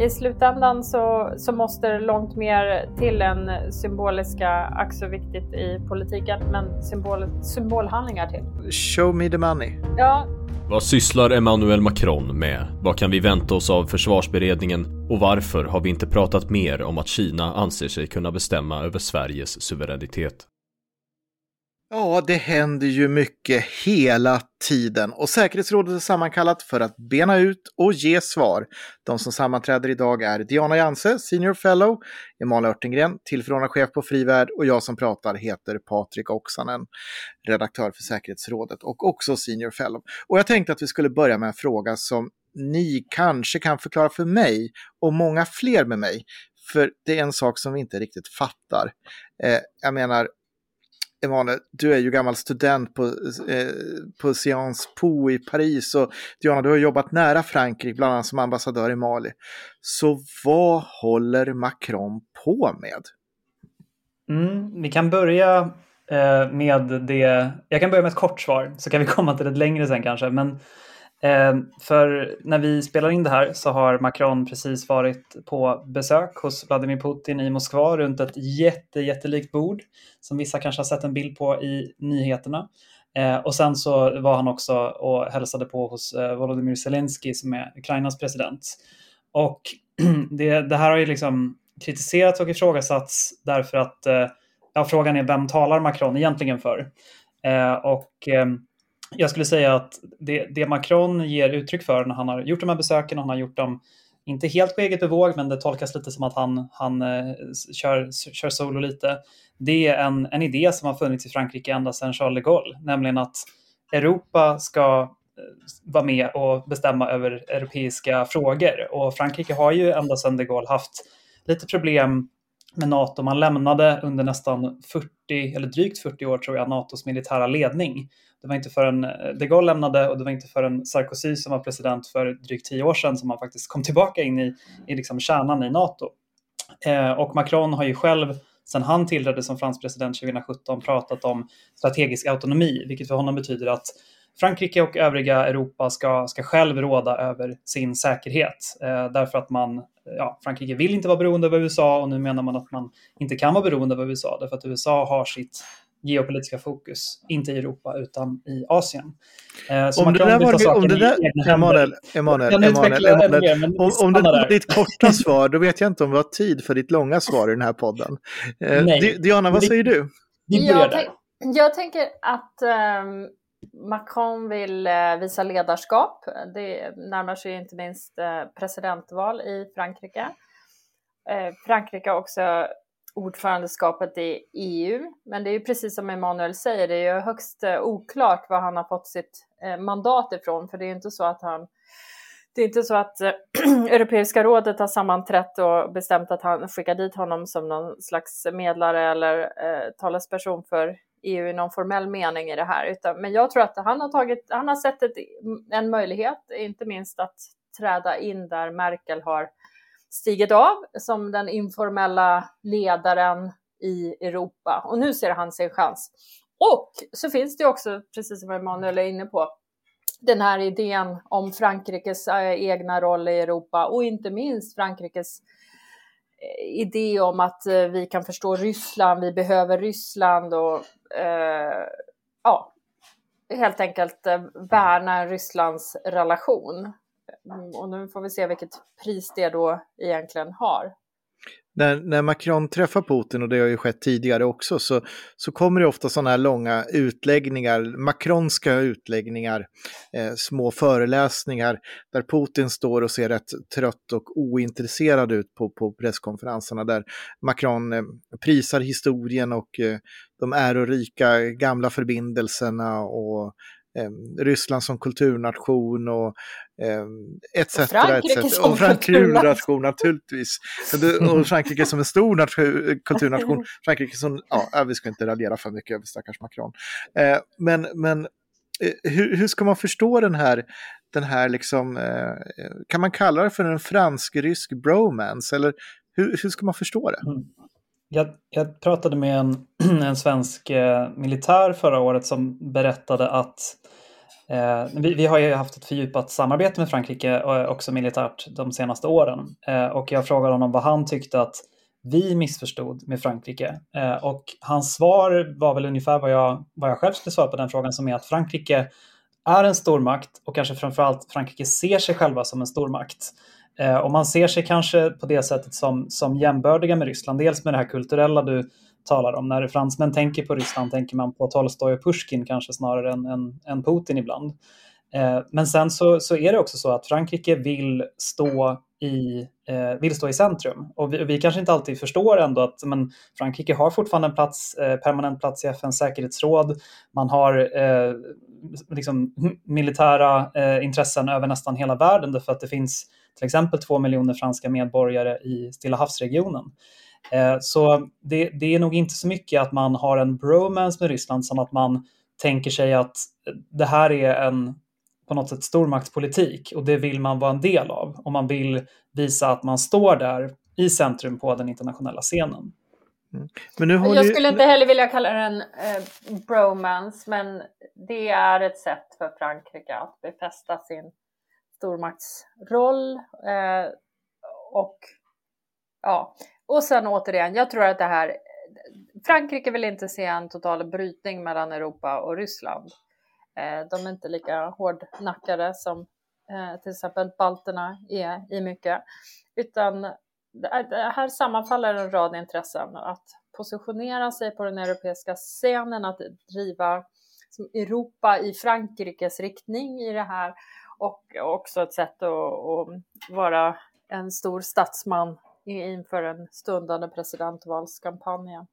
i slutändan så, så måste det långt mer till än symboliska, ack så viktigt i politiken, men symbol, symbolhandlingar till. Show me the money. Ja. Vad sysslar Emmanuel Macron med? Vad kan vi vänta oss av försvarsberedningen? Och varför har vi inte pratat mer om att Kina anser sig kunna bestämma över Sveriges suveränitet? Ja, det händer ju mycket hela tiden och säkerhetsrådet är sammankallat för att bena ut och ge svar. De som sammanträder idag är Diana Janse, Senior Fellow, Emanuel Örtengren, tillförordnad chef på Frivärd och jag som pratar heter Patrik Oksanen, redaktör för säkerhetsrådet och också Senior Fellow. Och jag tänkte att vi skulle börja med en fråga som ni kanske kan förklara för mig och många fler med mig. För det är en sak som vi inte riktigt fattar. Eh, jag menar, Emanuel, du är ju gammal student på, eh, på Sciences Po i Paris och Diana, du har jobbat nära Frankrike, bland annat som ambassadör i Mali. Så vad håller Macron på med? Mm, vi kan börja eh, med det. Jag kan börja med ett kort svar så kan vi komma till ett längre sen kanske. Men Eh, Ehm, för när vi spelar in det här så har Macron precis varit på besök hos Vladimir Putin i Moskva runt ett jätte, jättelikt bord som vissa kanske har sett en bild på i nyheterna. Ehm, och sen så var han också och hälsade på hos eh, Volodymyr Zelensky som är Ukrainas president. Och det, det här har ju liksom kritiserats och ifrågasatts därför att eh, ja, frågan är vem talar Macron egentligen för? Ehm, och jag skulle säga att det, det, Macron ger uttryck för när han har gjort de här besöken och han har gjort dem inte helt på eget bevåg, men det tolkas lite som att han, han eh, kör, kör solo lite. Det är en, en idé som har funnits i Frankrike ända sedan Charles de Gaulle, nämligen att Europa ska eh, vara med och bestämma över europeiska frågor. Och Frankrike har ju ända sedan de Gaulle haft lite problem med NATO. Man lämnade under nästan 40, eller drygt 40 år tror jag, NATOs militära ledning. Det var inte förrän eh, de Gaulle lämnade och det var inte förrän Sarkozy som var president för drygt tio år sedan som man faktiskt kom tillbaka in i, i liksom kärnan i NATO. Eh, och Macron har ju själv sedan han tillträdde som fransk president 2017 pratat om strategisk autonomi, vilket för honom betyder att Frankrike och övriga Europa ska, ska själv råda över sin säkerhet. Eh, därför att man, ja, Frankrike vill inte vara beroende av USA och nu menar man att man inte kan vara beroende av USA därför att USA har sitt geopolitiska fokus, inte i Europa utan i Asien. Eh, så om, det där var, om det där, Emanuel, Emanuel, Emanuel, Emanuel, om, om det var ditt korta svar, då vet jag inte om vi har tid för ditt långa svar i den här podden. Eh, Diana, vad säger du? Jag, jag tänker att um, Macron vill uh, visa ledarskap. Det närmar sig inte minst uh, presidentval i Frankrike. Frankrike har också ordförandeskapet i EU. Men det är ju precis som Emanuel säger, det är ju högst eh, oklart vad han har fått sitt eh, mandat ifrån, för det är ju inte så att han det är inte så att eh, Europeiska rådet har sammanträtt och bestämt att han skickar dit honom som någon slags medlare eller eh, talesperson för EU i någon formell mening i det här. Utan, men jag tror att han har, tagit, han har sett ett, en möjlighet, inte minst att träda in där Merkel har stigit av som den informella ledaren i Europa. Och nu ser han sin chans. Och så finns det också, precis som Emanuel är inne på, den här idén om Frankrikes eh, egna roll i Europa och inte minst Frankrikes eh, idé om att eh, vi kan förstå Ryssland, vi behöver Ryssland och eh, ja, helt enkelt värna Rysslands relation. Mm, och nu får vi se vilket pris det då egentligen har. När, när Macron träffar Putin, och det har ju skett tidigare också, så, så kommer det ofta sådana här långa utläggningar, makronska utläggningar, eh, små föreläsningar, där Putin står och ser rätt trött och ointresserad ut på, på presskonferenserna, där Macron eh, prisar historien och eh, de ärorika gamla förbindelserna och eh, Ryssland som kulturnation och eh, etc. Och Frankrike etc. som och kulturnation naturligtvis. Och Frankrike som en stor nation, kulturnation. Frankrike som, ja, vi ska inte raljera för mycket över stackars Macron. Eh, men men eh, hur, hur ska man förstå den här, den här liksom, eh, kan man kalla det för en fransk-rysk bromance? Eller hur, hur ska man förstå det? Mm. Jag, jag, pratade med en, en svensk eh, militär förra året som berättade att Eh, vi, vi, har ju haft ett fördjupat samarbete med Frankrike eh, också militärt de senaste åren eh, och jag frågade honom vad han tyckte att vi missförstod med Frankrike. Eh, och hans svar var väl ungefär vad jag, vad jag själv skulle svara på den frågan som är att Frankrike är en stormakt och kanske framförallt Frankrike ser sig själva som en stormakt. Eh, och man ser sig kanske på det sättet som, som jämbördiga med Ryssland, dels med det här kulturella du talar om. När fransmän tänker på Ryssland tänker man på Tolstoj och Pushkin kanske snarare än, än, än Putin ibland. Eh, men sen så, så är det också så att Frankrike vill stå i, eh, vill stå i centrum. Och vi, vi, kanske inte alltid förstår ändå att men Frankrike har fortfarande en plats, eh, permanent plats i FNs säkerhetsråd. Man har eh, liksom militära eh, intressen över nästan hela världen därför att det finns till exempel två miljoner franska medborgare i Stilla havsregionen. Eh, så det, det, är nog inte så mycket att man har en bromance med Ryssland som att man tänker sig att det här är en på något sätt stormaktspolitik och det vill man vara en del av och man vill visa att man står där i centrum på den internationella scenen. Mm. jag skulle inte heller vilja kalla det en eh, bromance, men det är ett sätt för Frankrike att befästa sin stormaktsroll. Eh, och ja, och sen återigen, jag tror att det här Frankrike vill inte se en total brytning mellan Europa och Ryssland. Eh, de är inte lika hårdnackade som eh, till exempel balterna är i mycket, utan det här sammanfaller en rad intressen. Att positionera sig på den europeiska scenen, att driva Europa i Frankrikes riktning i det här och också ett sätt att, att vara en stor statsman inför den stundande presidentvalskampanjen.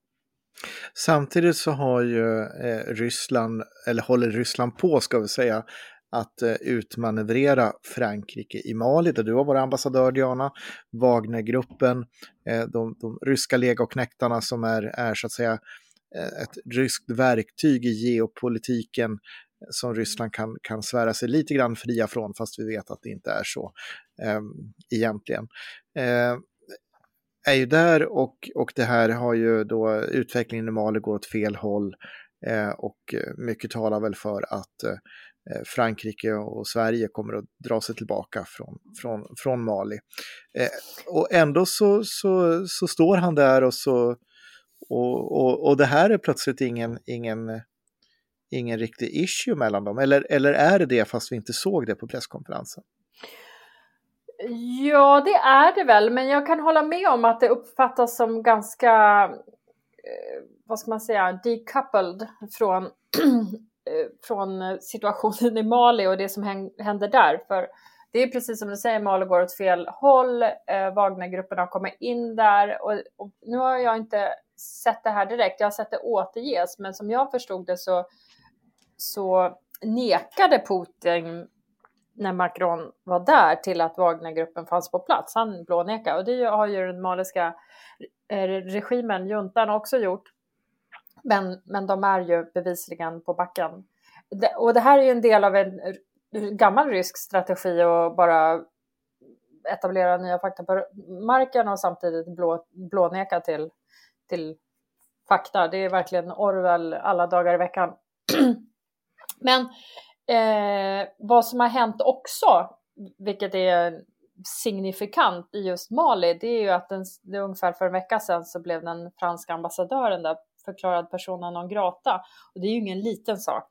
Samtidigt så har ju eh, Ryssland, eller håller Ryssland på ska vi säga, att eh, utmanövrera Frankrike i Mali, där du har varit ambassadör Diana, Wagnergruppen, eh, de, de ryska legoknektarna som är, är så att säga eh, ett ryskt verktyg i geopolitiken som Ryssland kan, kan svära sig lite grann fria från, fast vi vet att det inte är så eh, egentligen. Eh, är ju där och, och det här har ju då utvecklingen i Mali går åt fel håll eh, och mycket talar väl för att eh, Frankrike och Sverige kommer att dra sig tillbaka från, från, från Mali. Eh, och ändå så, så, så står han där och så och, och, och det här är plötsligt ingen, ingen, ingen riktig issue mellan dem. Eller, eller är det det fast vi inte såg det på presskonferensen? Ja, det är det väl, men jag kan hålla med om att det uppfattas som ganska, eh, vad ska man säga, decoupled från, eh, från situationen i Mali och det som händer där. För det är precis som du säger, Mali går åt fel håll, eh, Wagnergrupperna kommer in där och, och, nu har jag inte sett det här direkt, jag har sett det återges, men som jag förstod det så, så nekade Putin när Macron var där till att Wagnergruppen fanns på plats. Han blånekade och det har ju den maliska regimen, juntan, också gjort. Men, men de är ju bevisligen på backen. Och det här är ju en del av en gammal rysk strategi att bara etablera nya fakta på marken och samtidigt blå, blåneka till, till fakta. Det är verkligen Orwell alla dagar i veckan. Men Eh, vad som har hänt också, vilket är signifikant i just Mali, det är ju att den, det ungefär för en vecka sedan så blev den franska ambassadören där förklarad persona non grata. Och det är ju ingen liten sak.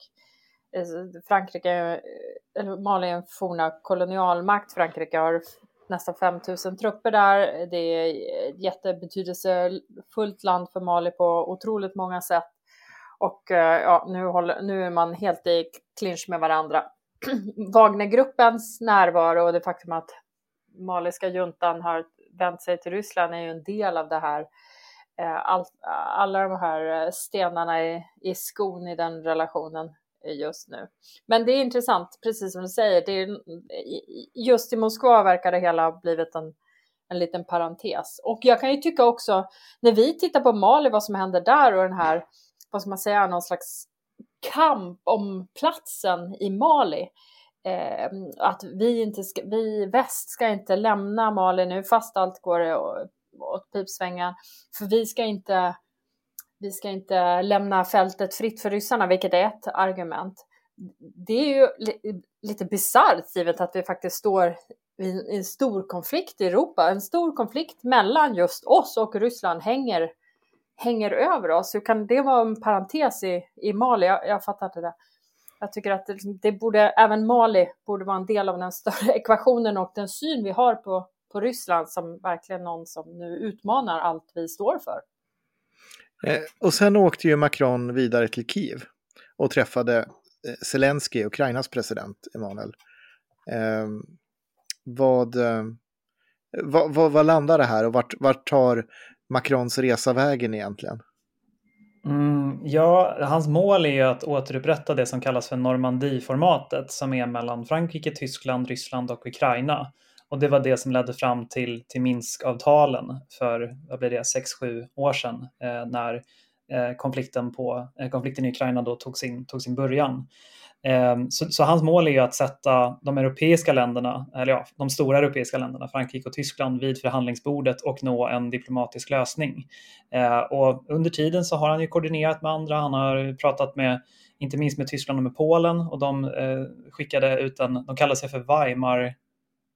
Eh, Frankrike, eh, eller Mali är en forna kolonialmakt. Frankrike har nästan 5000 trupper där. Det är ett jättebetydelsefullt land för Mali på otroligt många sätt. Och eh, ja, nu, håller, nu är man helt i clinch med varandra. Wagnergruppens närvaro och det faktum att maliska juntan har vänt sig till Ryssland är ju en del av det här. Eh, All, alla de här eh, stenarna i, i skon i den relationen just nu. Men det är intressant, precis som du säger, det är, just i Moskva verkar det hela ha blivit en, en liten parentes. Och jag kan ju tycka också, när vi tittar på Mali, vad som händer där och den här vad ska man säga, någon slags kamp om platsen i Mali. Eh, att vi, inte ska, vi i väst ska inte lämna Mali nu fast allt går åt pipsvängen. För vi ska inte vi ska inte lämna fältet fritt för ryssarna, vilket är ett argument. det är ju lite bisarrt givet att vi faktiskt står i en stor konflikt i Europa. En stor konflikt mellan just oss och Ryssland hänger, hänger över oss. Hur kan det vara en parentes i, i Mali? Jag, jag fattar inte det. Jag tycker att det, liksom, det, borde, även Mali borde vara en del av den större ekvationen och den syn vi har på, på Ryssland som verkligen någon som nu utmanar allt vi står för. Eh, och sen åkte ju Macron vidare till Kiev och träffade eh, Zelensky, Ukrainas president, Emanuel. Ehm, eh, vad, vad, vad, vad, landar det här och vart, vart tar Macrons resa vägen egentligen? Mm, ja, hans mål är ju att återupprätta det som kallas för Normandie-formatet som är mellan Frankrike, Tyskland, Ryssland och Ukraina. Och det var det som ledde fram till, till Minskavtalen för, vad blir det, 6-7 år sedan eh, när eh, konflikten, på, eh, konflikten i Ukraina då tog sin, tog sin början. Ehm, så, så, hans mål är ju att sätta de europeiska länderna, eller ja, de stora europeiska länderna, Frankrike och Tyskland, vid förhandlingsbordet och nå en diplomatisk lösning. Ehm, och under tiden så har han ju koordinerat med andra, han har pratat med, inte minst med Tyskland och med Polen och de eh, skickade ut en, de kallar sig för Weimar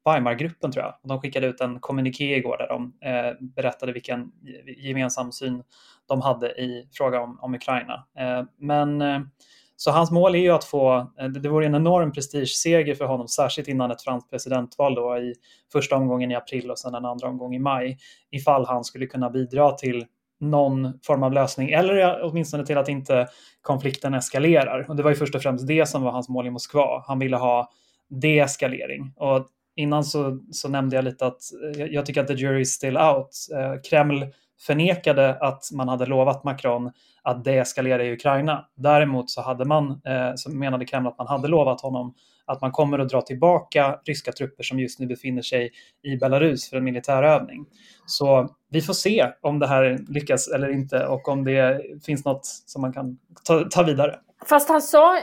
Weimargruppen tror jag. Och de skickade ut en kommuniké igår där de eh, berättade vilken gemensam syn de hade i fråga om, om Ukraina. Ehm, men eh, så hans mål är ju att få, eh, det vore en enorm prestigeseger för honom, särskilt innan ett franskt presidentval då i första omgången i april och sen en andra omgång i maj, ifall han skulle kunna bidra till någon form av lösning eller åtminstone till att inte konflikten eskalerar. Och det var ju först och främst det som var hans mål i Moskva. Han ville ha deeskalering. Och innan så, så nämnde jag lite att eh, jag, jag tycker att the jury is still out. Eh, Kreml förnekade att man hade lovat Macron att deeskalera i Ukraina. Däremot så, hade man, eh, så menade Kreml att man hade lovat honom att man kommer att dra tillbaka ryska trupper som just nu befinner sig i Belarus för en militärövning. Så vi får se om det här lyckas eller inte och om det finns något som man kan ta, ta vidare. Fast han sa,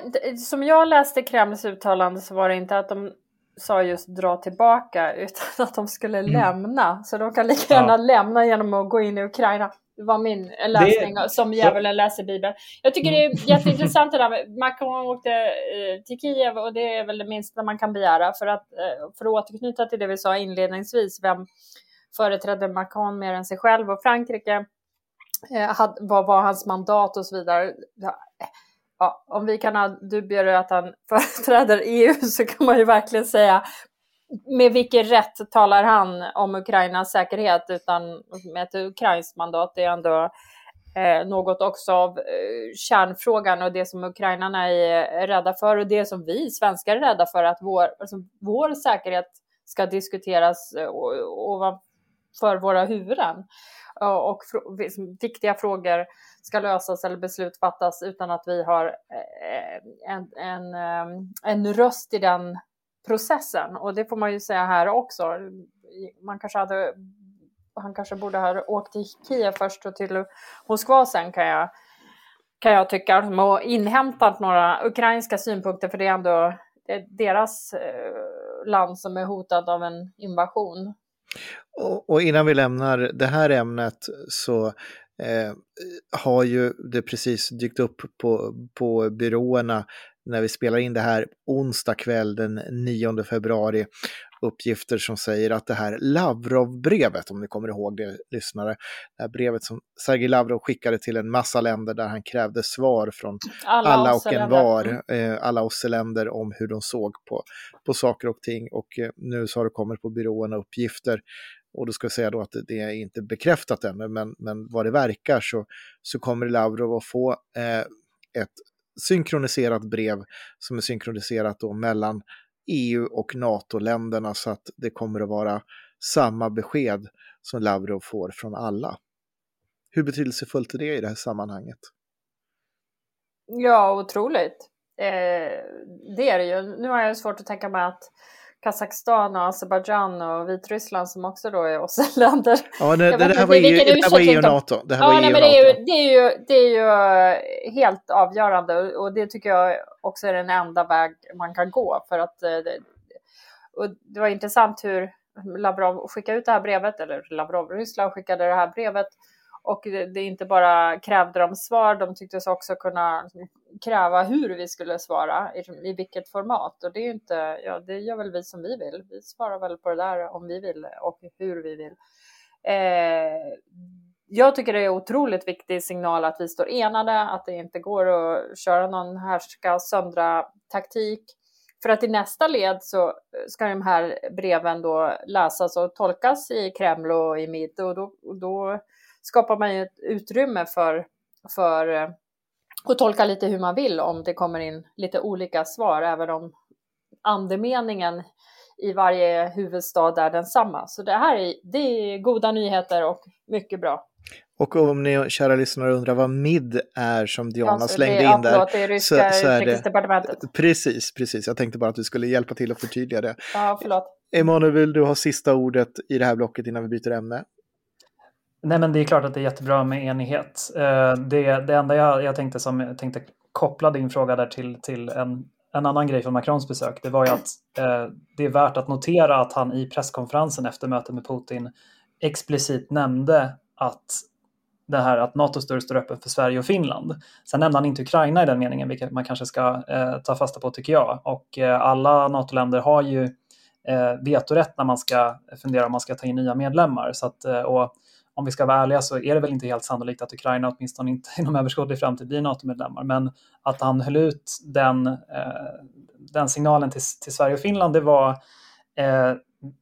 som jag läste Kremls uttalande så var det inte att de sa just dra tillbaka utan att de skulle mm. lämna. Så de kan lika gärna ja. lämna genom att gå in i Ukraina. Det var min läsning det, som djävulen läser Bibeln. Jag tycker mm. det är jätteintressant det där med Macron åkte eh, till Kiev och det är väl det minsta man kan begära för att, eh, för att återknyta till det vi sa inledningsvis. Vem företrädde Macron mer än sig själv och Frankrike? Eh, vad var hans mandat och så vidare? Ja, om vi kan ha dubier att han företräder EU så kan man ju verkligen säga med vilken rätt talar han om Ukrainas säkerhet? Utan med ett ukrainskt mandat det är ändå eh, något också av eh, kärnfrågan och det som ukrainarna är rädda för och det som vi svenskar är rädda för att vår, alltså vår säkerhet ska diskuteras eh, ovanför våra huvuden och viktiga frågor ska lösas eller beslut fattas utan att vi har eh, en, en, eh, en röst i den processen. Och det får man ju säga här också. Man kanske hade, han kanske borde ha åkt till Kiev först och till Moskva sen kan jag, kan jag tycka och inhämtat några ukrainska synpunkter för det är ändå det är deras eh, land som är hotad av en invasion. Och, och innan vi lämnar det här ämnet så eh, har ju det precis dykt upp på, på byråerna när vi spelar in det här onsdag kväll den 9 februari uppgifter som säger att det här Lavrov-brevet, om ni kommer ihåg det lyssnare, det här brevet som Sergej Lavrov skickade till en massa länder där han krävde svar från alla, alla och en var, eh, alla OSSE-länder om hur de såg på, på saker och ting. Och eh, nu så har det kommit på byråerna uppgifter. Och då ska jag säga då att det är inte bekräftat ännu, men, men vad det verkar så, så kommer Lavrov att få eh, ett synkroniserat brev som är synkroniserat då mellan EU och NATO-länderna så att det kommer att vara samma besked som Lavrov får från alla. Hur betydelsefullt är det i det här sammanhanget? Ja, otroligt. Eh, det är det ju. Nu har jag svårt att tänka mig att Kazakstan och Azerbajdzjan och Vitryssland som också då är OSSE-länder. Ja, det, det, det, här var EU, det här var EU NATO. Det här ja, var nej, men det, är ju, det, är ju, det är ju helt avgörande och det tycker jag också är den enda väg man kan gå för att eh, och det var intressant hur Lavrov skickade ut det här brevet, eller Lavrov, Ryssland skickade det här brevet och det, det inte bara krävde de svar, de tycktes också kunna kräva hur vi skulle svara, i, i vilket format. Och det är inte, ja, det gör väl vi som vi vill. Vi svarar väl på det där om vi vill och hur vi vill. Eh, jag tycker det är otroligt viktig signal att vi står enade, att det inte går att köra någon härska söndra taktik. För att i nästa led så ska de här breven då läsas och tolkas i Kreml och i Mid. och då, och då skapar man ju ett utrymme för, för eh, att tolka lite hur man vill om det kommer in lite olika svar, även om andemeningen i varje huvudstad är densamma. Så det här är, det är goda nyheter och mycket bra. Och om ni kära lyssnare undrar vad MID är som Diana alltså, slängde in där. Det är ryska så, så är utrikesdepartementet. Precis, precis. Jag tänkte bara att du skulle hjälpa till att förtydliga det. Ja, förlåt. Emanuel, du ha sista ordet i det här blocket innan vi byter ämne? Nej, men det är klart att det är jättebra med enighet. Eh, det, det enda jag, jag tänkte som jag tänkte koppla din fråga där till, till en, en annan grej från Macrons besök, det var ju att eh, det är värt att notera att han i presskonferensen efter mötet med Putin explicit nämnde att det här att NATO står öppen för Sverige och Finland. Sen nämnde han inte Ukraina i den meningen, vilket man kanske ska eh, ta fasta på tycker jag. Och eh, alla NATO-länder har ju eh, vetorätt när man ska fundera om man ska ta in nya medlemmar. Så att, eh, och om vi ska vara ärliga så är det väl inte helt sannolikt att Ukraina åtminstone inte inom överskådlig framtid blir NATO-medlemmar. Men att han höll ut den, eh, den signalen till, till Sverige och Finland, det var eh,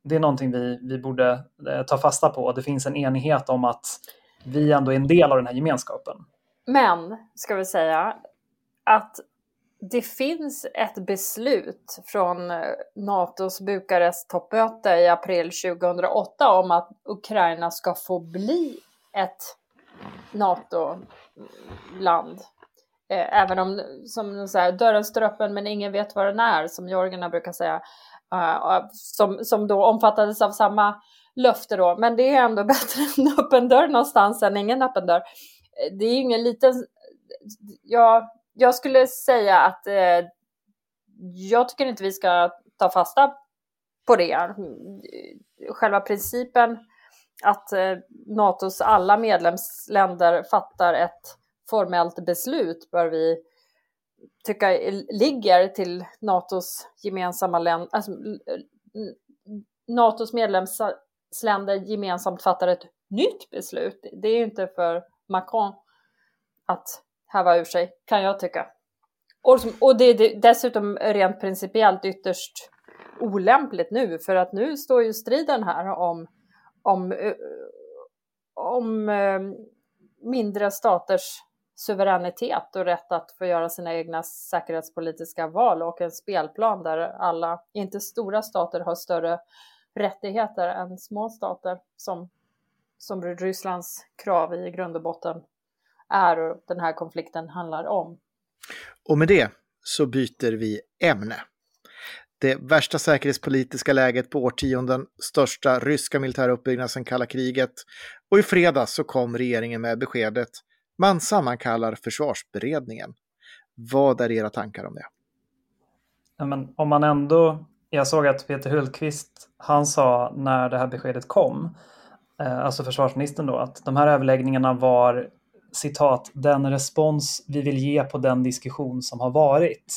det är någonting vi, vi borde eh, ta fasta på. Det finns en enighet om att vi ändå är en del av den här gemenskapen. Men, ska vi säga, att det finns ett beslut från eh, NATOs Bukarest-toppmöte i april 2008 om att Ukraina ska få bli ett NATO-land. Eh, även om som så här, dörren står öppen men ingen vet var den är, som georgierna brukar säga. Eh, som, som då omfattades av samma löfte då, men det är ändå bättre en öppen dörr någonstans än ingen öppen dörr. Det är ingen liten... Ja, jag skulle säga att eh, jag tycker inte vi ska ta fasta på det. Själva principen att eh, NATOs alla medlemsländer fattar ett formellt beslut bör vi tycka ligger till NATOs gemensamma länder, alltså, NATOs medlemsländer gemensamt fattar ett nytt beslut. Det är inte för Macron att häva ur sig, kan jag tycka. Och, och det är dessutom rent principiellt ytterst olämpligt nu, för att nu står ju striden här om, om, eh, om eh, mindre staters suveränitet och rätt att få göra sina egna säkerhetspolitiska val och en spelplan där alla, inte stora stater, har större rättigheter än små stater som, som Rysslands krav i grund och botten är och den här konflikten handlar om. Och med det så byter vi ämne. Det värsta säkerhetspolitiska läget på årtionden, största ryska militära uppbyggnad sedan kalla kriget. Och i fredags så kom regeringen med beskedet man sammankallar försvarsberedningen. Vad är era tankar om det? Ja, men om man ändå jag såg att Peter Hultqvist, han sa när det här beskedet kom, eh, alltså försvarsministern då, att de här överläggningarna var citat, den respons vi vill ge på den diskussion som har varit.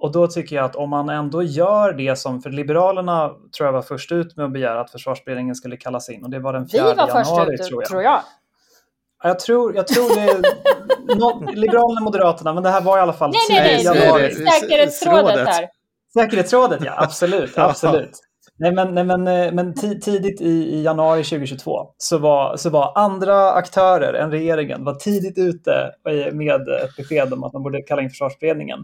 Och då tycker jag att om man ändå gör det som, för Liberalerna tror jag var först ut med att begära att försvarsberedningen skulle kallas in och det var den 4 januari tror jag. Vi var först ut, tror jag. Jag tror, jag tror det är Liberalerna, Moderaterna, men det här var i alla fall nej, nej, nej, nej, säkerhetsrådet här. Säkerhetsrådet, ja absolut. absolut. Nej, men, nej, men, eh, men tidigt i, i, januari 2022 så var, så var andra aktörer än regeringen var tidigt ute eh, med ett besked om att man borde kalla in försvarsberedningen.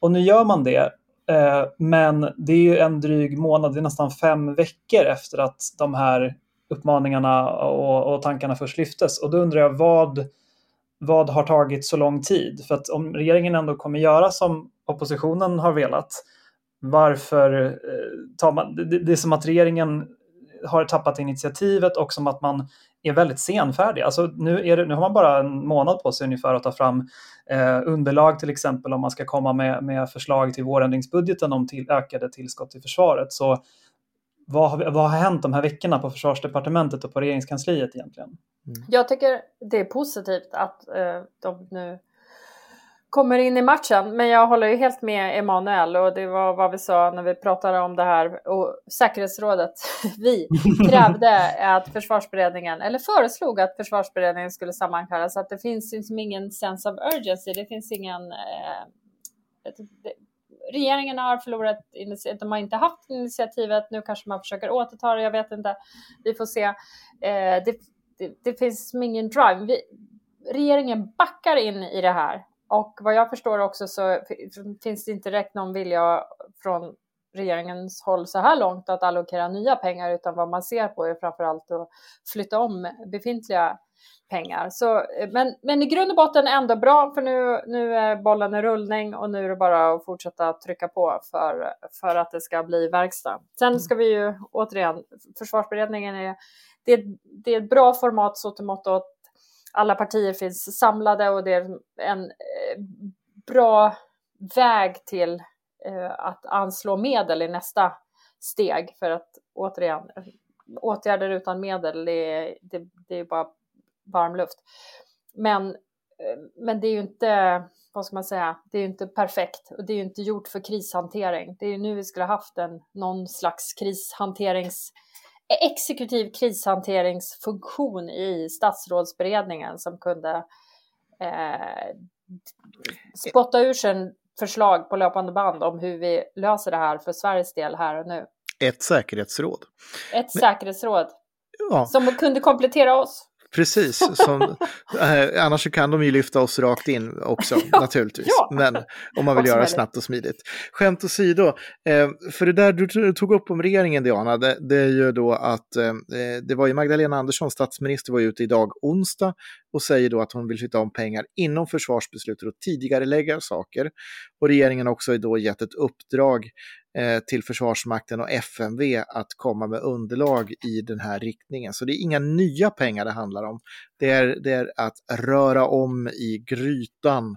Och nu gör man det, eh, men det är ju en dryg månad, det är nästan fem veckor efter att de här uppmaningarna och, och tankarna först lyftes. Och då undrar jag vad, vad har tagit så lång tid? För att om regeringen ändå kommer göra som oppositionen har velat, varför eh, tar man... Det, det är som att regeringen har tappat initiativet och som att man är väldigt senfärdig. Alltså nu, är det, nu har man bara en månad på sig ungefär att ta fram eh, underlag till exempel om man ska komma med, med förslag till vårändringsbudgeten om till, ökade tillskott till försvaret. Så vad har, vad har hänt de här veckorna på försvarsdepartementet och på regeringskansliet egentligen? Mm. Jag tycker det är positivt att eh, de nu kommer in i matchen. Men jag håller ju helt med Emanuel och det var vad vi sa när vi pratade om det här och säkerhetsrådet. Vi krävde att försvarsberedningen, eller föreslog att försvarsberedningen skulle sammankallas. Att det finns liksom ingen sense of urgency. Det finns ingen... Eh, det, regeringen har förlorat initiativet, de har inte haft initiativet, nu kanske man försöker återta det, jag vet inte. Vi får se. Eh, det, det, det, finns ingen drive. Vi, regeringen backar in i det här och vad jag förstår också så finns det inte direkt någon vilja från regeringens håll så här långt att allokera nya pengar utan vad man ser på är framförallt att flytta om befintliga pengar. Så, men, men i grund och botten ändå bra för nu, nu är bollen i rullning och nu är det bara att fortsätta trycka på för, för att det ska bli verkstad. Sen ska vi ju återigen, försvarsberedningen är det, det är ett bra format så till mått att alla partier finns samlade och det är en eh, bra väg till eh, att anslå medel i nästa steg. För att återigen, åtgärder utan medel, det är, det, det är bara varm luft. Men, eh, men det är ju inte, vad ska man säga, det är ju inte perfekt och det är ju inte gjort för krishantering. Det är ju nu vi skulle haft en, någon slags krishanterings exekutiv krishanteringsfunktion i statsrådsberedningen som kunde eh, spotta ur sig förslag på löpande band om hur vi löser det här för Sveriges del här och nu. Ett säkerhetsråd. Ett Men, säkerhetsråd. Ja. Som kunde komplettera oss. Precis, som, eh, annars kan de ju lyfta oss rakt in också ja, naturligtvis. Ja. Men om man vill göra det snabbt och smidigt. Skämt åsido, eh, för det där du tog upp om regeringen Diana, det, det är ju då att eh, det var ju Magdalena Andersson, statsminister, var ute idag onsdag och säger då att hon vill flytta om pengar inom försvarsbeslutet och tidigare lägga saker. Och regeringen har också då gett ett uppdrag Eh, till Försvarsmakten och FMV att komma med underlag i den här riktningen. Så det är inga nya pengar det handlar om. Det är, det är att röra om i grytan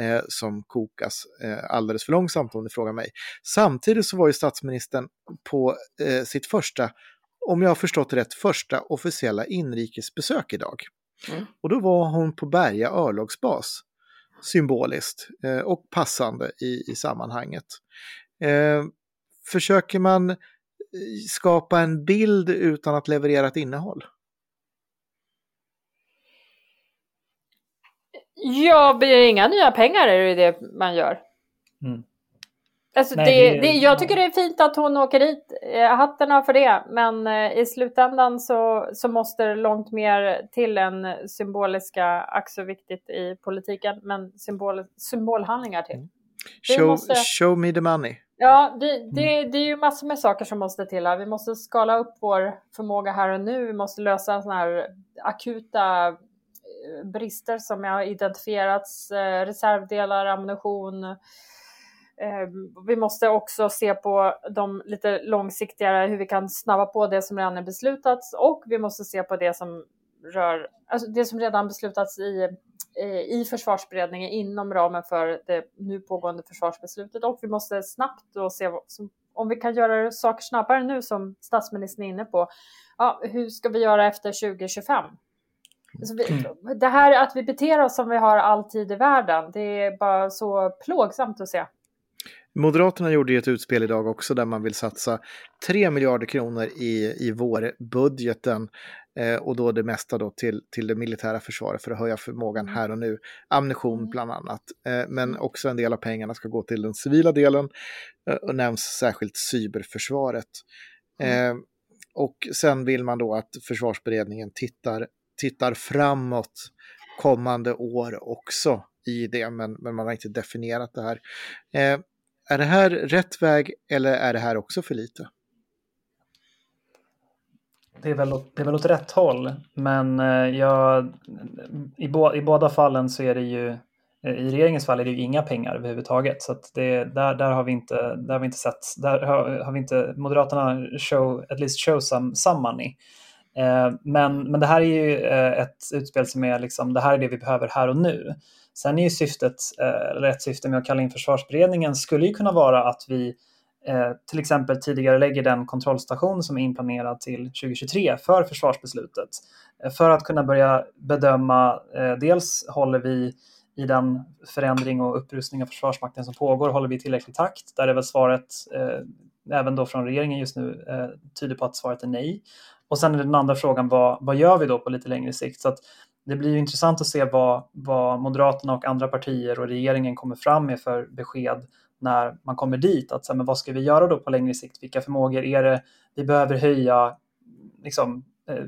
eh, som kokas eh, alldeles för långsamt om ni frågar mig. Samtidigt så var ju statsministern på eh, sitt första, om jag har förstått rätt, första officiella inrikesbesök idag. Mm. Och då var hon på Berga örlogsbas symboliskt eh, och passande i, i sammanhanget. Eh, försöker man eh, skapa en bild utan att leverera ett innehåll? Ja, blir det inga nya pengar är det det man gör. Mm. Alltså Nej, det, det, jag tycker det är fint att hon åker dit, eh, hattarna för det, men eh, i slutändan så, så måste det långt mer till än symboliska, ack så viktigt i politiken, men symbol, symbolhandlingar till. Mm. Show, måste... show me the money. Ja, det, det, det är ju massor med saker som måste till här. Vi måste skala upp vår förmåga här och nu. Vi måste lösa sådana här akuta eh, brister som har identifierats, eh, reservdelar, ammunition. Eh, vi måste också se på de lite långsiktigare, hur vi kan snabba på det som redan är beslutats och vi måste se på det som rör, alltså det som redan beslutats i i försvarsberedningen inom ramen för det nu pågående försvarsbeslutet och vi måste snabbt då se om vi kan göra saker snabbare nu som statsministern är inne på. Ja, hur ska vi göra efter 2025? Alltså vi, mm. det här att vi beter oss som vi har all tid i världen, det är bara så plågsamt att se. Moderaterna gjorde ju ett utspel idag också där man vill satsa 3 miljarder kronor i, i vårbudgeten Eh, och då det mesta då till, till det militära försvaret för att höja förmågan mm. här och nu. Ammunition mm. bland annat. Eh, men också en del av pengarna ska gå till den civila delen eh, och nämns särskilt cyberförsvaret. Mm. Eh, och sen vill man då att försvarsberedningen tittar, tittar framåt kommande år också i det, men, men man har inte definierat det här. Eh, är det här rätt väg eller är det här också för lite? Det är, väl, det är väl åt rätt håll, men eh, jag, i, bo, i båda fallen så är det ju eh, i regeringens fall är det ju inga pengar överhuvudtaget. Så det, där, där, har vi inte, där har vi inte sett, där har, har vi inte, Moderaterna show, at least show some, some money. Eh, men, men det här är ju eh, ett utspel som är liksom, det här är det vi behöver här och nu. Sen är ju syftet, eh, eller ett syfte med att kalla in försvarsberedningen skulle ju kunna vara att vi eh, till exempel tidigare lägger den kontrollstation som är inplanerad till 2023 för försvarsbeslutet. Eh, för att kunna börja bedöma, eh, dels håller vi i den förändring och upprustning av Försvarsmakten som pågår, håller vi i tillräcklig takt? Där är väl svaret, eh, även då från regeringen just nu, eh, tyder på att svaret är nej. Och sen är den andra frågan, vad, vad gör vi då på lite längre sikt? Så att det blir ju intressant att se vad, vad Moderaterna och andra partier och regeringen kommer fram med för besked när man kommer dit. Att, så men vad ska vi göra då på längre sikt? Vilka förmågor är det vi behöver höja liksom, eh,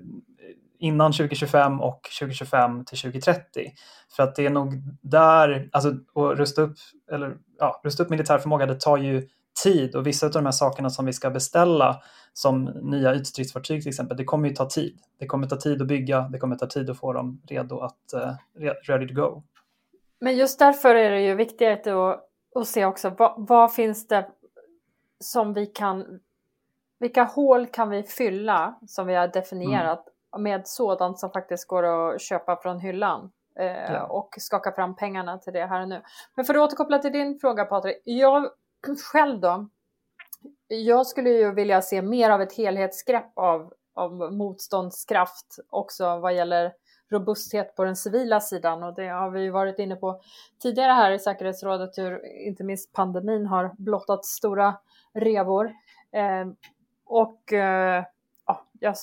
innan 2025 och 2025 till 2030? För att det är nog där, alltså att rusta upp, eller, ja, rusta upp militär förmåga, det tar ju tid och vissa av de här sakerna som vi ska beställa som nya ytstridsfartyg till exempel, det kommer ju ta tid. Det kommer ta tid att bygga, det kommer ta tid att få dem redo att, uh, ready to go. Men just därför är det ju viktigt att, att se också vad, vad finns det som vi kan, vilka hål kan vi fylla som vi har definierat mm. med sådant som faktiskt går att köpa från hyllan eh, ja. och skaka fram pengarna till det här och nu. Men för att återkoppla till din fråga Patrik, jag själv då, jag skulle ju vilja se mer av ett helhetsgrepp av, av motståndskraft också vad gäller robusthet på den civila sidan och det har vi ju varit inne på tidigare här i säkerhetsrådet hur inte minst pandemin har blottat stora revor. Eh, och eh, ja,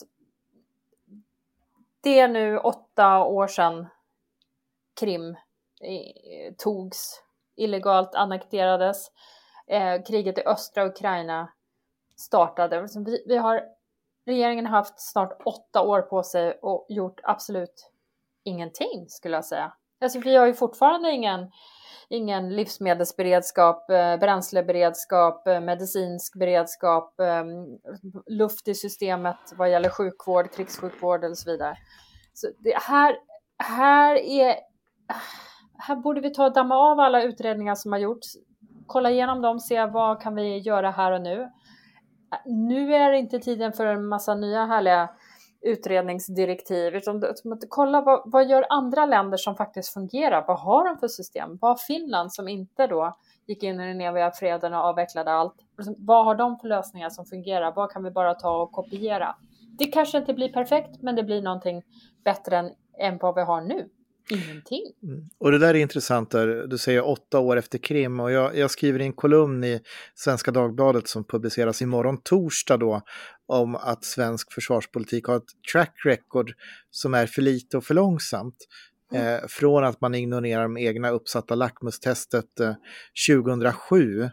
det är nu åtta år sedan Krim eh, togs, illegalt annekterades eh, kriget i östra Ukraina startade. Vi, vi har, regeringen har haft snart åtta år på sig och gjort absolut ingenting skulle jag säga. Alltså, vi har ju fortfarande ingen, ingen livsmedelsberedskap, eh, bränsleberedskap, eh, medicinsk beredskap, eh, luft i systemet vad gäller sjukvård, krigssjukvård och så vidare. Så det här, här är här borde vi ta och damma av alla utredningar som har gjorts, kolla igenom dem, se vad kan vi göra här och nu. Nu är det inte tiden för en massa nya härliga utredningsdirektiv, utan kolla vad, vad gör andra länder som faktiskt fungerar? Vad har de för system? Vad har Finland som inte då gick in i den eviga freden och avvecklade allt? Liksom, vad har de för lösningar som fungerar? Vad kan vi bara ta och kopiera? Det kanske inte blir perfekt, men det blir någonting bättre än, än vad vi har nu. Ingenting. Mm. Och det där är intressant, där. du säger åtta år efter Krim och jag, jag skriver i en kolumn i Svenska Dagbladet som publiceras imorgon torsdag då om att svensk försvarspolitik har ett track record som är för lite och för långsamt. Mm. Eh, från att man ignorerar de egna uppsatta lackmustestet eh, 2007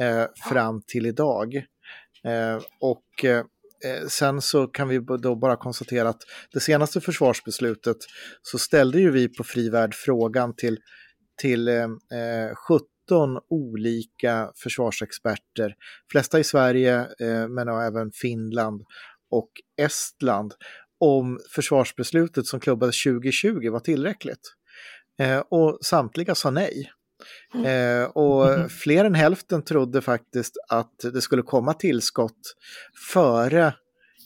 eh, fram till idag. Eh, och eh, Eh, sen så kan vi då bara konstatera att det senaste försvarsbeslutet så ställde ju vi på Frivärd frågan till, till eh, eh 17 olika försvarsexperter, flesta i Sverige eh, men även Finland och Estland, om försvarsbeslutet som klubbades 2020 var tillräckligt. Eh, och samtliga sa nej. Eh, och mm. fler än hälften trodde faktiskt att det skulle komma tillskott före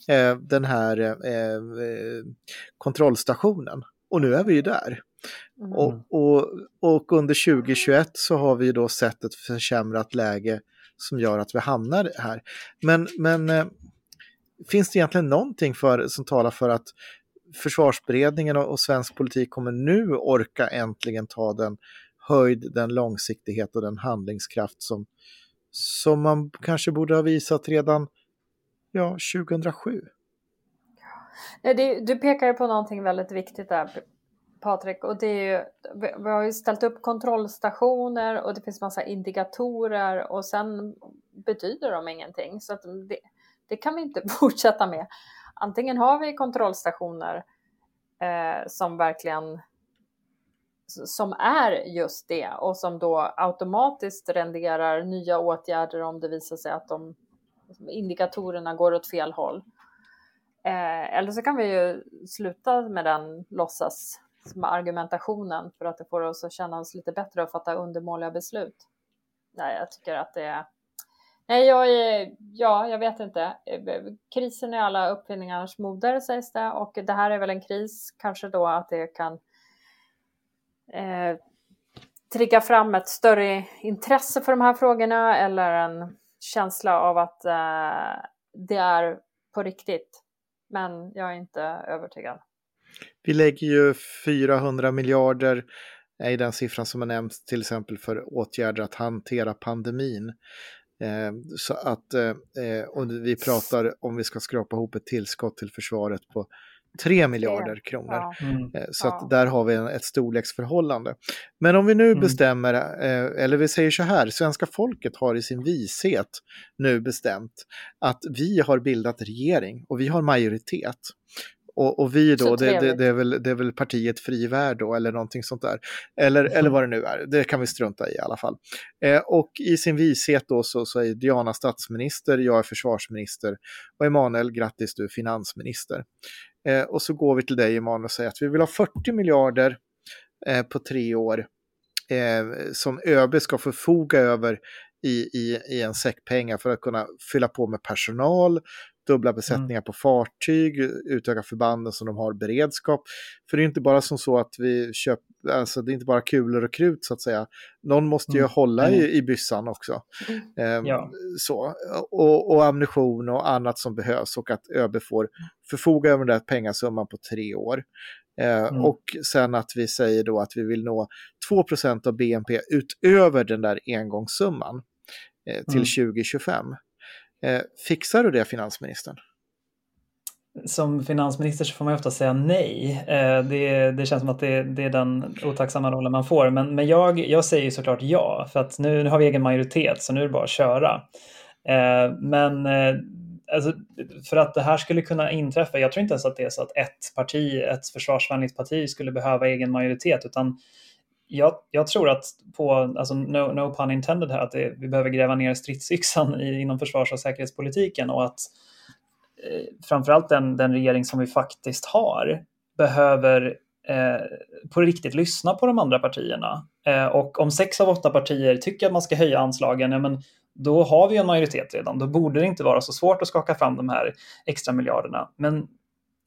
eh, den här eh, eh kontrollstationen. Och nu är vi ju där. Mm. Och, och, och, under 2021 så har vi då sett ett försämrat läge som gör att vi hamnar här. Men, men eh, finns det egentligen någonting för, som talar för att försvarsberedningen och, och svensk politik kommer nu orka äntligen ta den höjd, den långsiktighet och den handlingskraft som, som man kanske borde ha visat redan ja, 2007. Det, du pekar ju på någonting väldigt viktigt där Patrik och det är ju, vi har ju ställt upp kontrollstationer och det finns massa indikatorer och sen betyder de ingenting så att det, det kan vi inte fortsätta med. Antingen har vi kontrollstationer eh, som verkligen som är just det och som då automatiskt renderar nya åtgärder om det visar sig att de indikatorerna går åt fel håll. Eh, eller så kan vi ju sluta med den låtsas argumentationen för att det får oss att känna oss lite bättre och fatta undermåliga beslut. Nej, jag tycker att det är... Nej, jag är... Ja, jag vet inte. Krisen är alla uppfinningars moder sägs det och det här är väl en kris kanske då att det kan eh, trigga fram ett större intresse för de här frågorna eller en känsla av att eh, det är på riktigt. Men jag är inte övertygad. Vi lägger ju 400 miljarder eh, är den siffran som har nämnts till exempel för åtgärder att hantera pandemin. Eh, så att, eh, eh och vi pratar om vi ska skrapa ihop ett tillskott till försvaret på 3 miljarder kronor. Ja. Mm. Eh, så att där har vi en, ett storleksförhållande. Men om vi nu mm. bestämmer, eh, eller vi säger så här, svenska folket har i sin vishet nu bestämt att vi har bildat regering och vi har majoritet. Och, och vi då, det, det, det, är väl, det är väl partiet Frivärd då, eller någonting sånt där. Eller, mm. eller vad det nu är, det kan vi strunta i i alla fall. Eh, och i sin vishet då så, så är Diana statsminister, jag är försvarsminister och Emanuel, grattis du är finansminister. Eh, och så går vi till dig Emanuel och säger att vi vill ha 40 miljarder eh, på tre år eh, som ÖB ska förfoga över i, i, i en säck pengar för att kunna fylla på med personal, dubbla mm. besättningar mm. på fartyg, utöka förbanden som de har beredskap. För det är inte bara som så att vi köper, alltså det är inte bara kulor och krut så att säga. Någon måste ju mm. hålla i, i byssan också. Mm. Um, ja. så. Och, och, ammunition och annat som behövs och att ÖB får förfoga över den där pengasumman på tre år. Uh, mm. Och sen att vi säger då att vi vill nå 2% av BNP utöver den där engångssumman eh, till 2025. Eh, fixar du det finansministern? Som finansminister så får man ofta säga nej. Eh, det, det känns som att det, det, är den otacksamma rollen man får. Men, men jag, jag säger såklart ja, för att nu, nu har vi egen majoritet så nu är det bara att köra. Eh, men eh, alltså, för att det här skulle kunna inträffa, jag tror inte ens att det är så att ett parti, ett försvarsvänligt parti skulle behöva egen majoritet, utan jag, jag, tror att på, alltså no, no pun intended här, att det, vi behöver gräva ner stridsyxan i, inom försvars och säkerhetspolitiken och att eh, framförallt den, den regering som vi faktiskt har behöver eh, på riktigt lyssna på de andra partierna. Eh, och om sex av åtta partier tycker att man ska höja anslagen, ja, men då har vi en majoritet redan. Då borde det inte vara så svårt att skaka fram de här extra miljarderna. Men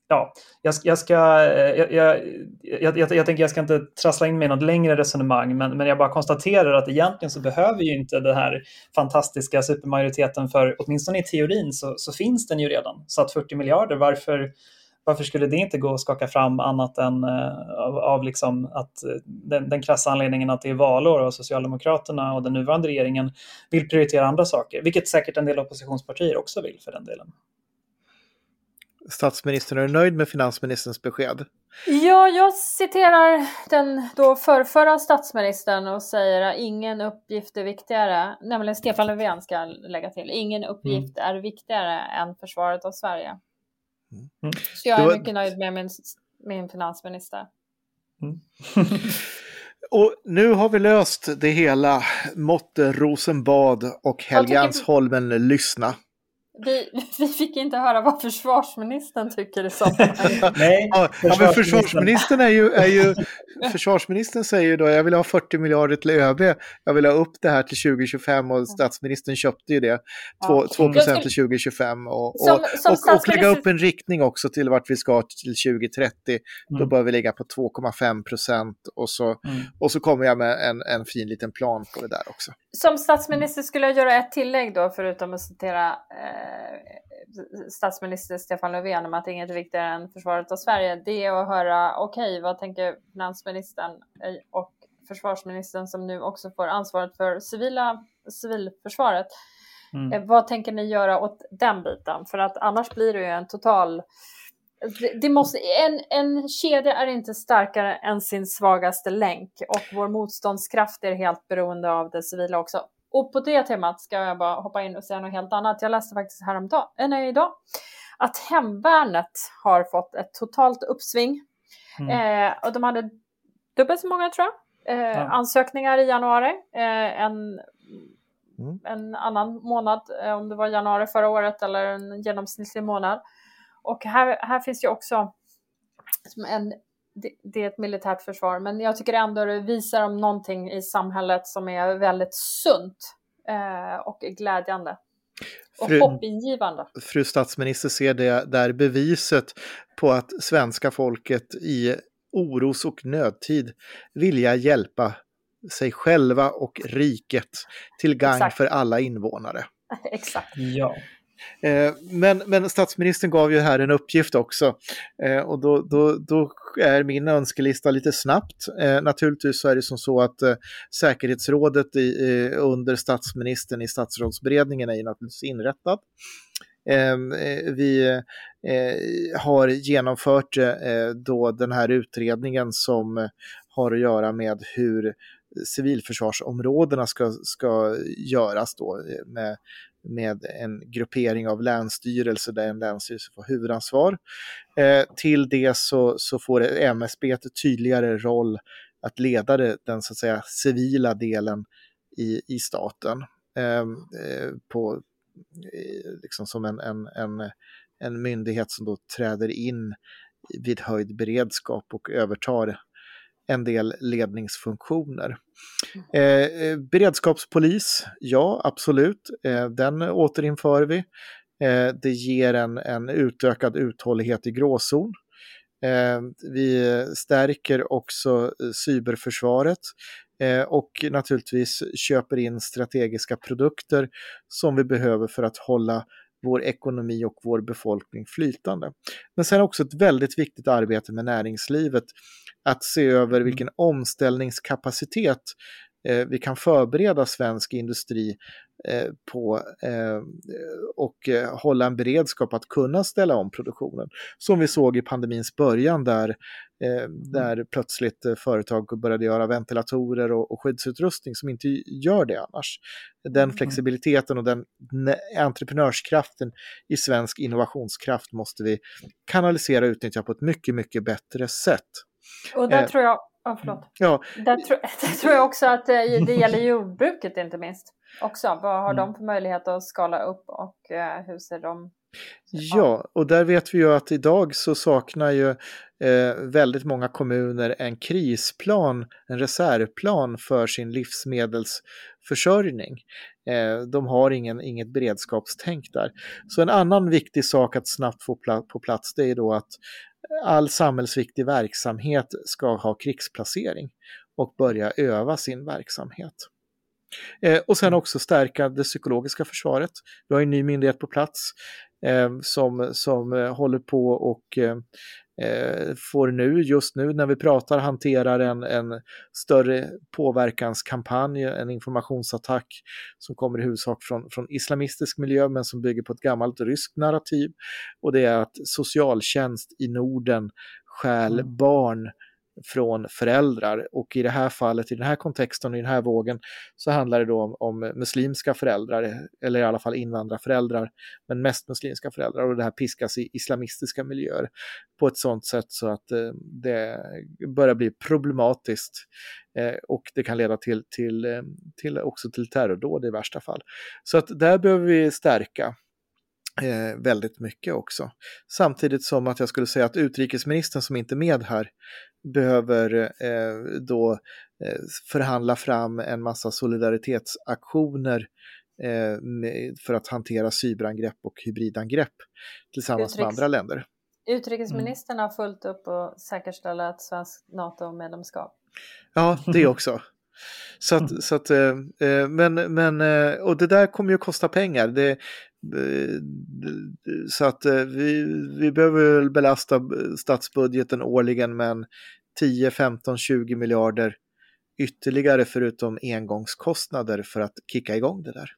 ja, jag, jag ska, eh, jag, jag, jag, jag, tänker jag ska inte trassla in mig i något längre resonemang, men, men jag bara konstaterar att egentligen så behöver ju inte den här fantastiska supermajoriteten för, åtminstone i teorin, så, så finns den ju redan. Så att 40 miljarder, varför, varför skulle det inte gå att skaka fram annat än eh, av, av liksom att eh, den, den krassa anledningen att det är valår och Socialdemokraterna och den nuvarande regeringen vill prioritera andra saker, vilket säkert en del oppositionspartier också vill för den delen statsministern. Är du nöjd med finansministerns besked? Ja, jag citerar den då förrförra statsministern och säger att ingen uppgift är viktigare, nämligen Stefan Löfven ska lägga till, ingen uppgift mm. är viktigare än försvaret av Sverige. Mm. Så jag är var... mycket nöjd med min, min finansminister. Mm. Och nu har vi löst det hela. Måtte Rosenbad och Helgeandsholmen lyssna. Vi, vi fick inte höra vad försvarsministern tycker i sammanhanget. Nej, ja, försvarsministern. men försvarsministern är ju, är ju försvarsministern säger ju då jag vill ha 40 miljarder till ÖB, jag vill ha upp det här till 2025 och statsministern köpte ju det, 2, ja. 2 till 2025 och, och, som, som och, och, lägga upp en riktning också till vart vi ska till 2030. Mm. Då bör vi ligga på 2,5 procent och, så, mm. och så kommer jag med en, en fin liten plan på det där också. Som statsminister skulle jag göra ett tillägg då, förutom att citera eh, statsminister Stefan Löfven om att inget är viktigare än försvaret av Sverige. Det är att höra, okej, okay, vad tänker finansministern eh, och försvarsministern som nu också får ansvaret för civila, civilförsvaret. Mm. Eh, vad tänker ni göra åt den biten? För att annars blir det ju en total det måste, en, en kedja är inte starkare än sin svagaste länk och vår motståndskraft är helt beroende av det civila också. Och på det temat ska jag bara hoppa in och säga något helt annat. Jag läste faktiskt häromdagen, äh, nej, idag att hemvärnet har fått ett totalt uppsving. Mm. Eh, och de hade dubbelt så många, tror jag, eh, ja. ansökningar i januari eh, än mm. en annan månad, eh, om det var januari förra året eller en genomsnittlig månad. Och här, här finns ju också en, det, är ett militärt försvar, men jag tycker ändå det visar om någonting i samhället som är väldigt sunt eh, och glädjande. Och fru, hoppingivande. Fru statsminister ser det där beviset på att svenska folket i oros och nödtid vilja hjälpa sig själva och riket till gagn Exakt. för alla invånare. Exakt. Ja. Eh, men, men statsministern gav ju här en uppgift också. Eh, och då, då, då är min önskelista lite snabbt. Eh, naturligtvis så är det som så att säkerhetsrådet i, under statsministern i statsrådsberedningen är ju naturligtvis inrättat. Ehm, vi har genomfört då den här utredningen som har att göra med hur civilförsvarsområdena ska, ska göras då med med en gruppering av länsstyrelser där en länsstyrelse får huvudansvar. Eh, till det så, så får MSB ett tydligare roll att leda den så att säga civila delen i, i staten. Ehm, eh, på, eh, liksom som en, en, en, en myndighet som då träder in vid höjd beredskap och övertar en del ledningsfunktioner. Eh, eh, beredskapspolis, ja absolut, eh, den återinför vi. Eh, det ger en, en utökad uthållighet i gråzon. Eh, vi stärker också eh, cyberförsvaret och naturligtvis köper in strategiska produkter som vi behöver för att hålla vår ekonomi och vår befolkning flytande. Men sen också ett väldigt viktigt arbete med näringslivet, att se över mm. vilken omställningskapacitet eh, vi kan förbereda svensk industri eh, på eh, och hålla en beredskap att kunna ställa om produktionen. Som vi såg i pandemins början där, mm. där plötsligt företag började göra ventilatorer och, och skyddsutrustning som inte gör det annars. Den mm. flexibiliteten och den entreprenörskraften i svensk innovationskraft måste vi kanalisera och utnyttja på ett mycket, mycket bättre sätt. Och där tror jag Ja, förlåt. Ja. Där, tro, där tror jag också att det, det gäller jordbruket inte minst. Också. Vad har mm. de för möjlighet att skala upp och eh, hur ser de Ja, och där vet vi ju att idag så saknar ju eh, väldigt många kommuner en krisplan, en reservplan för sin livsmedelsförsörjning. Eh, de har ingen, inget beredskapstänk där. Så en annan viktig sak att snabbt få pla på plats det är då att all samhällsviktig verksamhet ska ha krigsplacering och börja öva sin verksamhet. Eh, och sen mm. också stärka det psykologiska försvaret. Vi har en ny myndighet på plats eh, som, som eh, håller på och eh, får nu, just nu när vi pratar, hanterar en, en större påverkanskampanj, en informationsattack som kommer i huvudsak från, från islamistisk miljö men som bygger på ett gammalt ryskt narrativ. Och det är att socialtjänst i Norden stjäl mm. barn från föräldrar och i det här fallet, i den här kontexten och i den här vågen så handlar det då om, om muslimska föräldrar, eller i alla fall invandrarföräldrar, men mest muslimska föräldrar och det här piskas i islamistiska miljöer på ett sådant sätt så att eh, det börjar bli problematiskt eh, och det kan leda till, till, eh, till också till terrordåd i värsta fall. Så att där behöver vi stärka eh, väldigt mycket också. Samtidigt som att jag skulle säga att utrikesministern som inte är med här behöver eh, då eh, förhandla fram en massa solidaritetsaktioner eh, med, för att hantera cyberangrepp och hybridangrepp tillsammans Utrikes... med andra länder. Utrikesministern mm. har fullt upp att säkerställa ett svenskt NATO-medlemskap. Ja, det också. Så att, mm. så att, eh, eh, men, men, eh, och det där kommer ju att kosta pengar. Det, så att vi, vi behöver belasta statsbudgeten årligen med 10, 15, 20 miljarder ytterligare förutom engångskostnader för att kicka igång det där.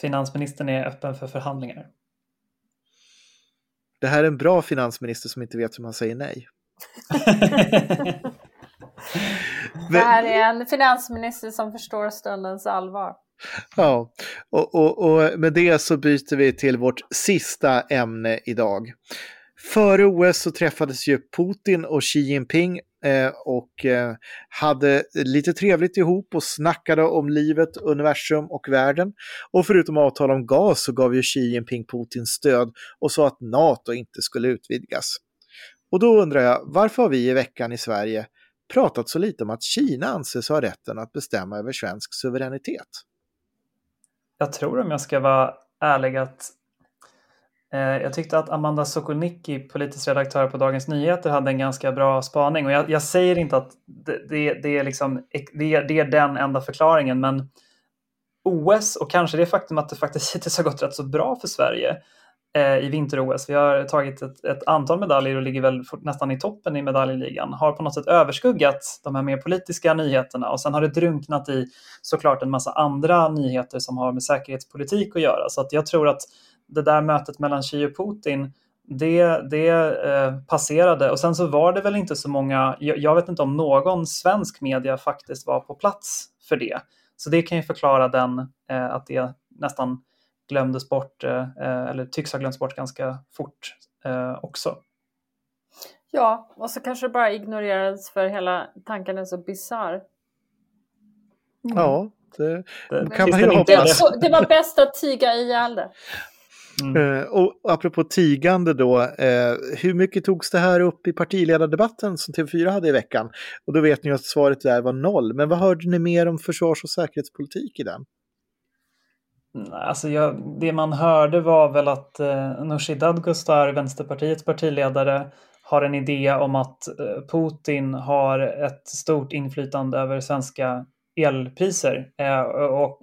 Finansministern är öppen för förhandlingar. Det här är en bra finansminister som inte vet hur man säger nej. Det här är en finansminister som förstår stundens allvar. Ja, och, och, och med det så byter vi till vårt sista ämne idag. Före OS så träffades ju Putin och Xi Jinping eh, och eh, hade lite trevligt ihop och snackade om livet, universum och världen. Och förutom avtal om gas så gav ju Xi Jinping Putin stöd och sa att NATO inte skulle utvidgas. Och då undrar jag, varför har vi i veckan i Sverige pratat så lite om att Kina anses ha rätten att bestämma över svensk suveränitet? Jag tror om jag ska vara ärlig att eh, jag tyckte att Amanda Sokolnicki, politisk redaktör på Dagens Nyheter, hade en ganska bra spaning. Och jag, jag säger inte att det, det, det är liksom, det, det, är den enda förklaringen, men OS och kanske det faktum att det faktiskt hittills har gått rätt så bra för Sverige eh, Eh, i vinter-OS. Vi har tagit ett, ett, antal medaljer och ligger väl nästan i toppen i medaljligan. Har på något sätt överskuggat de här mer politiska nyheterna och sen har det drunknat i såklart en massa andra nyheter som har med säkerhetspolitik att göra. Så att jag tror att det där mötet mellan Xi och Putin det, det eh, passerade och sen så var det väl inte så många, jag, jag, vet inte om någon svensk media faktiskt var på plats för det. Så det kan ju förklara den, eh, att det nästan glömdes bort, eh, eh eller tycks ha glömts bort ganska fort eh, också. Ja, och så kanske det bara ignorerades för hela tanken är så bisarr. Mm. Ja, det, det kan man ju hoppas. Det, det var bäst att tiga ihjäl det. Mm. Och apropå tigande då, uh, hur mycket togs det här upp i partiledardebatten som TV4 hade i veckan? Och då vet ni att svaret där var noll. Men vad hörde ni mer om försvars och säkerhetspolitik i den? Alltså jag, det man hörde var väl att eh, Nooshi Dadgostar, Vänsterpartiets partiledare, har en idé om att eh, Putin har ett stort inflytande över svenska elpriser. Eh, och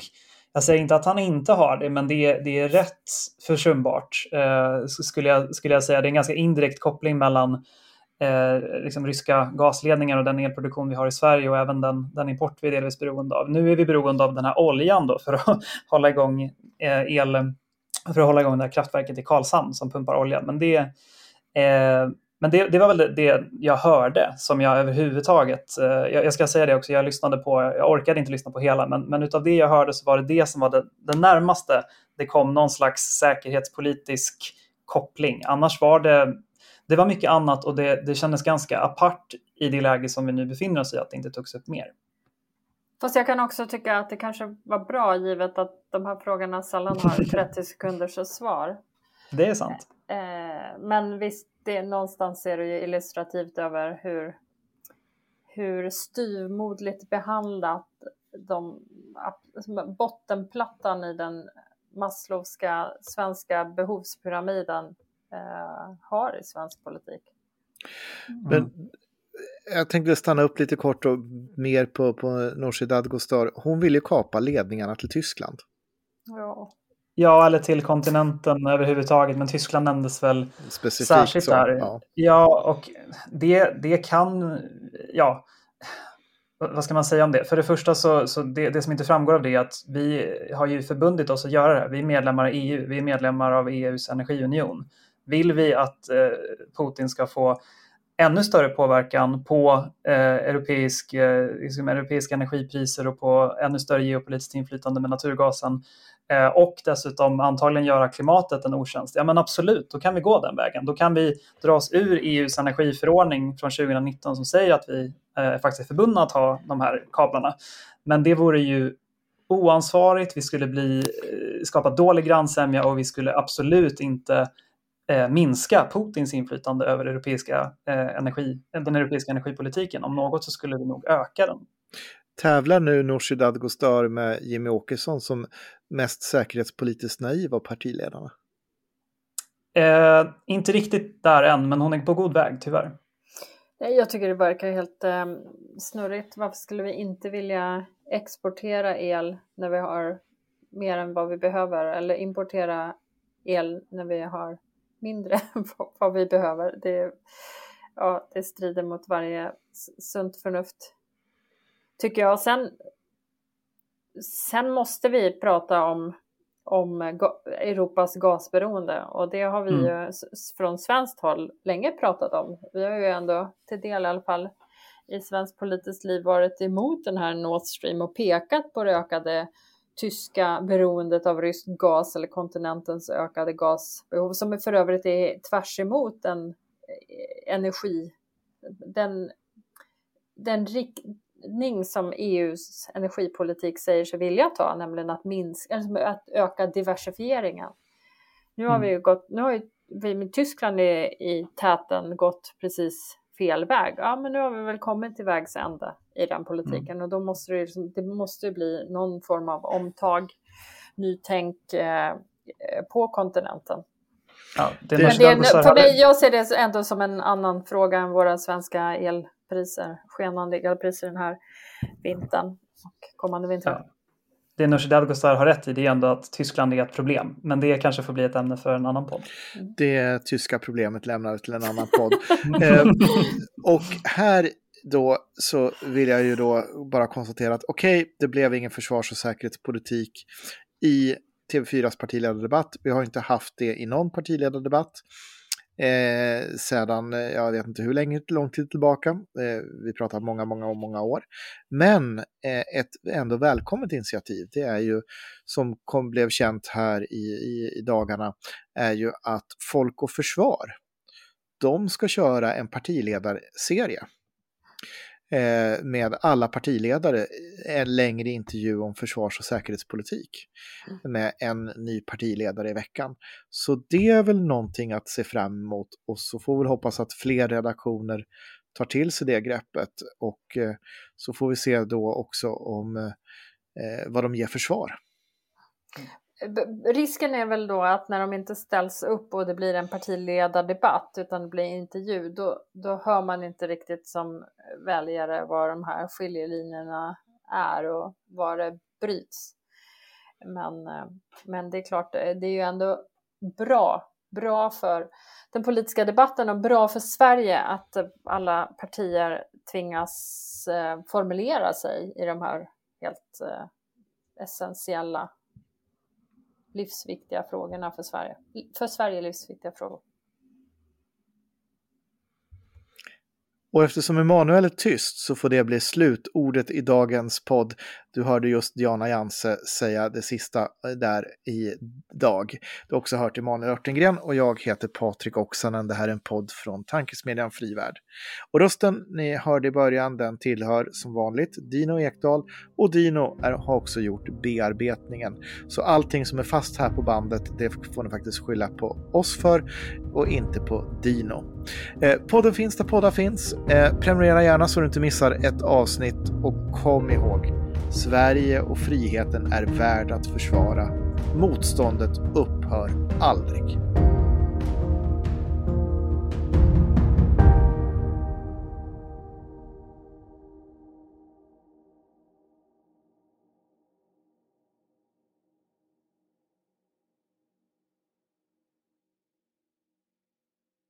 jag säger inte att han inte har det, men det är, det är rätt försumbart eh, skulle, jag, skulle jag säga. Det är en ganska indirekt koppling mellan eh, liksom ryska gasledningar och den elproduktion vi har i Sverige och även den, den import vi är delvis beroende av. Nu är vi beroende av den här oljan då för att hålla igång eh, el, för att hålla igång det här kraftverket i Karlshamn som pumpar olja. Men det, eh, men det, det, var väl det, det, jag hörde som jag överhuvudtaget, eh, jag, jag, ska säga det också, jag lyssnade på, jag orkade inte lyssna på hela, men, men utav det jag hörde så var det det som var det, det närmaste det kom någon slags säkerhetspolitisk koppling. Annars var det, det var mycket annat och det, det kändes ganska apart i det läge som vi nu befinner oss i, att det inte togs upp mer. Fast jag kan också tycka att det kanske var bra givet att de här frågorna sällan har 30 sekunders svar. Det är sant. Eh, men visst, det, någonstans är det ju illustrativt över hur, hur styrmodligt behandlat de, bottenplattan i den Maslowska svenska behovspyramiden eh, har i svensk politik. Mm. Men jag tänkte stanna upp lite kort och mer på, på Nooshi Dadgostar. Hon vill ju kapa ledningarna till Tyskland. Ja. Ja, eller till kontinenten överhuvudtaget, men Tyskland nämndes väl Specifikt särskilt där. Ja. ja, och det, det kan, ja, vad ska man säga om det? För det första så, så det, det som inte framgår av det är att vi har ju förbundit oss att göra det. Vi är medlemmar i EU, vi är medlemmar av EUs energiunion. Vill vi att eh, Putin ska få ännu större påverkan på eh, europeisk, eh, liksom europeiska energipriser och på ännu större geopolitiskt inflytande med naturgasen eh, och dessutom antagligen göra klimatet en otjänst. Ja men absolut, då kan vi gå den vägen. Då kan vi dra oss ur EUs energiförordning från 2019 som säger att vi eh, faktiskt är förbundna att ha de här kablarna. Men det vore ju oansvarigt, vi skulle bli, eh, skapa dålig grannsämja och vi skulle absolut inte eh, minska Putins inflytande över europeiska, eh, energi, den europeiska energipolitiken. Om något så skulle vi nog öka den. Tävlar nu Nooshi Dadgostar med Jimmy Åkesson som mest säkerhetspolitiskt naiv av partiledarna? Eh, inte riktigt där än, men hon är på god väg tyvärr. Jag tycker det verkar helt eh, snurrigt. Varför skulle vi inte vilja exportera el när vi har mer än vad vi behöver eller importera el när vi har mindre än vad vi behöver. Det, ja, det strider mot varje sunt förnuft, tycker jag. Sen, sen måste vi prata om, om Europas gasberoende och det har vi mm. ju från svenskt håll länge pratat om. Vi har ju ändå till del i alla fall i svenskt politiskt liv varit emot den här Nord Stream och pekat på det ökade tyska beroendet av rysk gas eller kontinentens ökade gasbehov som för övrigt är tvärs emot den eh, energi, den, den riktning som EUs energipolitik säger sig vilja ta, nämligen att, minska, att öka diversifieringen. Nu har mm. vi gått, nu har ju vi med Tyskland i, i täten gått precis fel väg. Ja, men nu har vi väl kommit till vägs ände i den politiken mm. och då måste det, liksom, det måste bli någon form av omtag, nytänk eh, på kontinenten. Ja, det men det, för mig, jag ser det ändå som en annan fråga än våra svenska elpriser, skenande elpriser den här vintern och kommande vintern. Ja. det Nooshi Dadgostar har rätt i det är ändå att Tyskland är ett problem. Men det kanske får bli ett ämne för en annan podd. Det tyska problemet lämnar vi till en annan podd. eh, och här då så vill jag ju då bara konstatera att okej, okay, det blev ingen försvars och säkerhetspolitik i TV4s partiledardebatt. Vi har inte haft det i någon partiledardebatt eh, sedan, eh, jag vet inte hur länge, lång tid tillbaka. Eh, vi pratar många, många, många år. Men eh, ett ändå välkommet initiativ, det är ju, som kom, blev känt här i, i, i dagarna, är ju att Folk och Försvar, de ska köra en partiledarserie Eh, med alla partiledare en längre intervju om försvars och säkerhetspolitik mm. med en ny partiledare i veckan. Så det är väl någonting att se fram emot och så får vi hoppas att fler redaktioner tar till sig det greppet och eh, så får vi se då också om eh, vad de ger för svar. Risken är väl då att när de inte ställs upp och det blir en partiledardebatt utan det blir intervju, då, då hör man inte riktigt som väljare var de här skiljelinjerna är och var det bryts. Men, eh, men det är klart, eh, det är ju ändå bra, bra för den politiska debatten och bra för Sverige att alla partier tvingas eh, formulera sig i de här helt essentiella livsviktiga frågorna för Sverige. För Sverige livsviktiga frågor. Och eftersom Emanuel är tyst så får det bli slutordet i dagens podd. Du hörde just Diana Janse säga det sista eh, där i dag. Du har också hört Emanuel Örtengren och jag heter Patrik Oksanen. Det här är en podd från Tankesmedjan Frivärd. Och rösten ni hörde i början den tillhör som vanligt Dino Ekdal och Dino är, har också gjort bearbetningen. Så allting som är fast här på bandet det får ni faktiskt skylla på oss för och inte på Dino. Eh, podden finns där poddar finns. Eh, prenumerera gärna så du inte missar ett avsnitt och kom ihåg Sverige och friheten är värd att försvara. Motståndet upphör aldrig.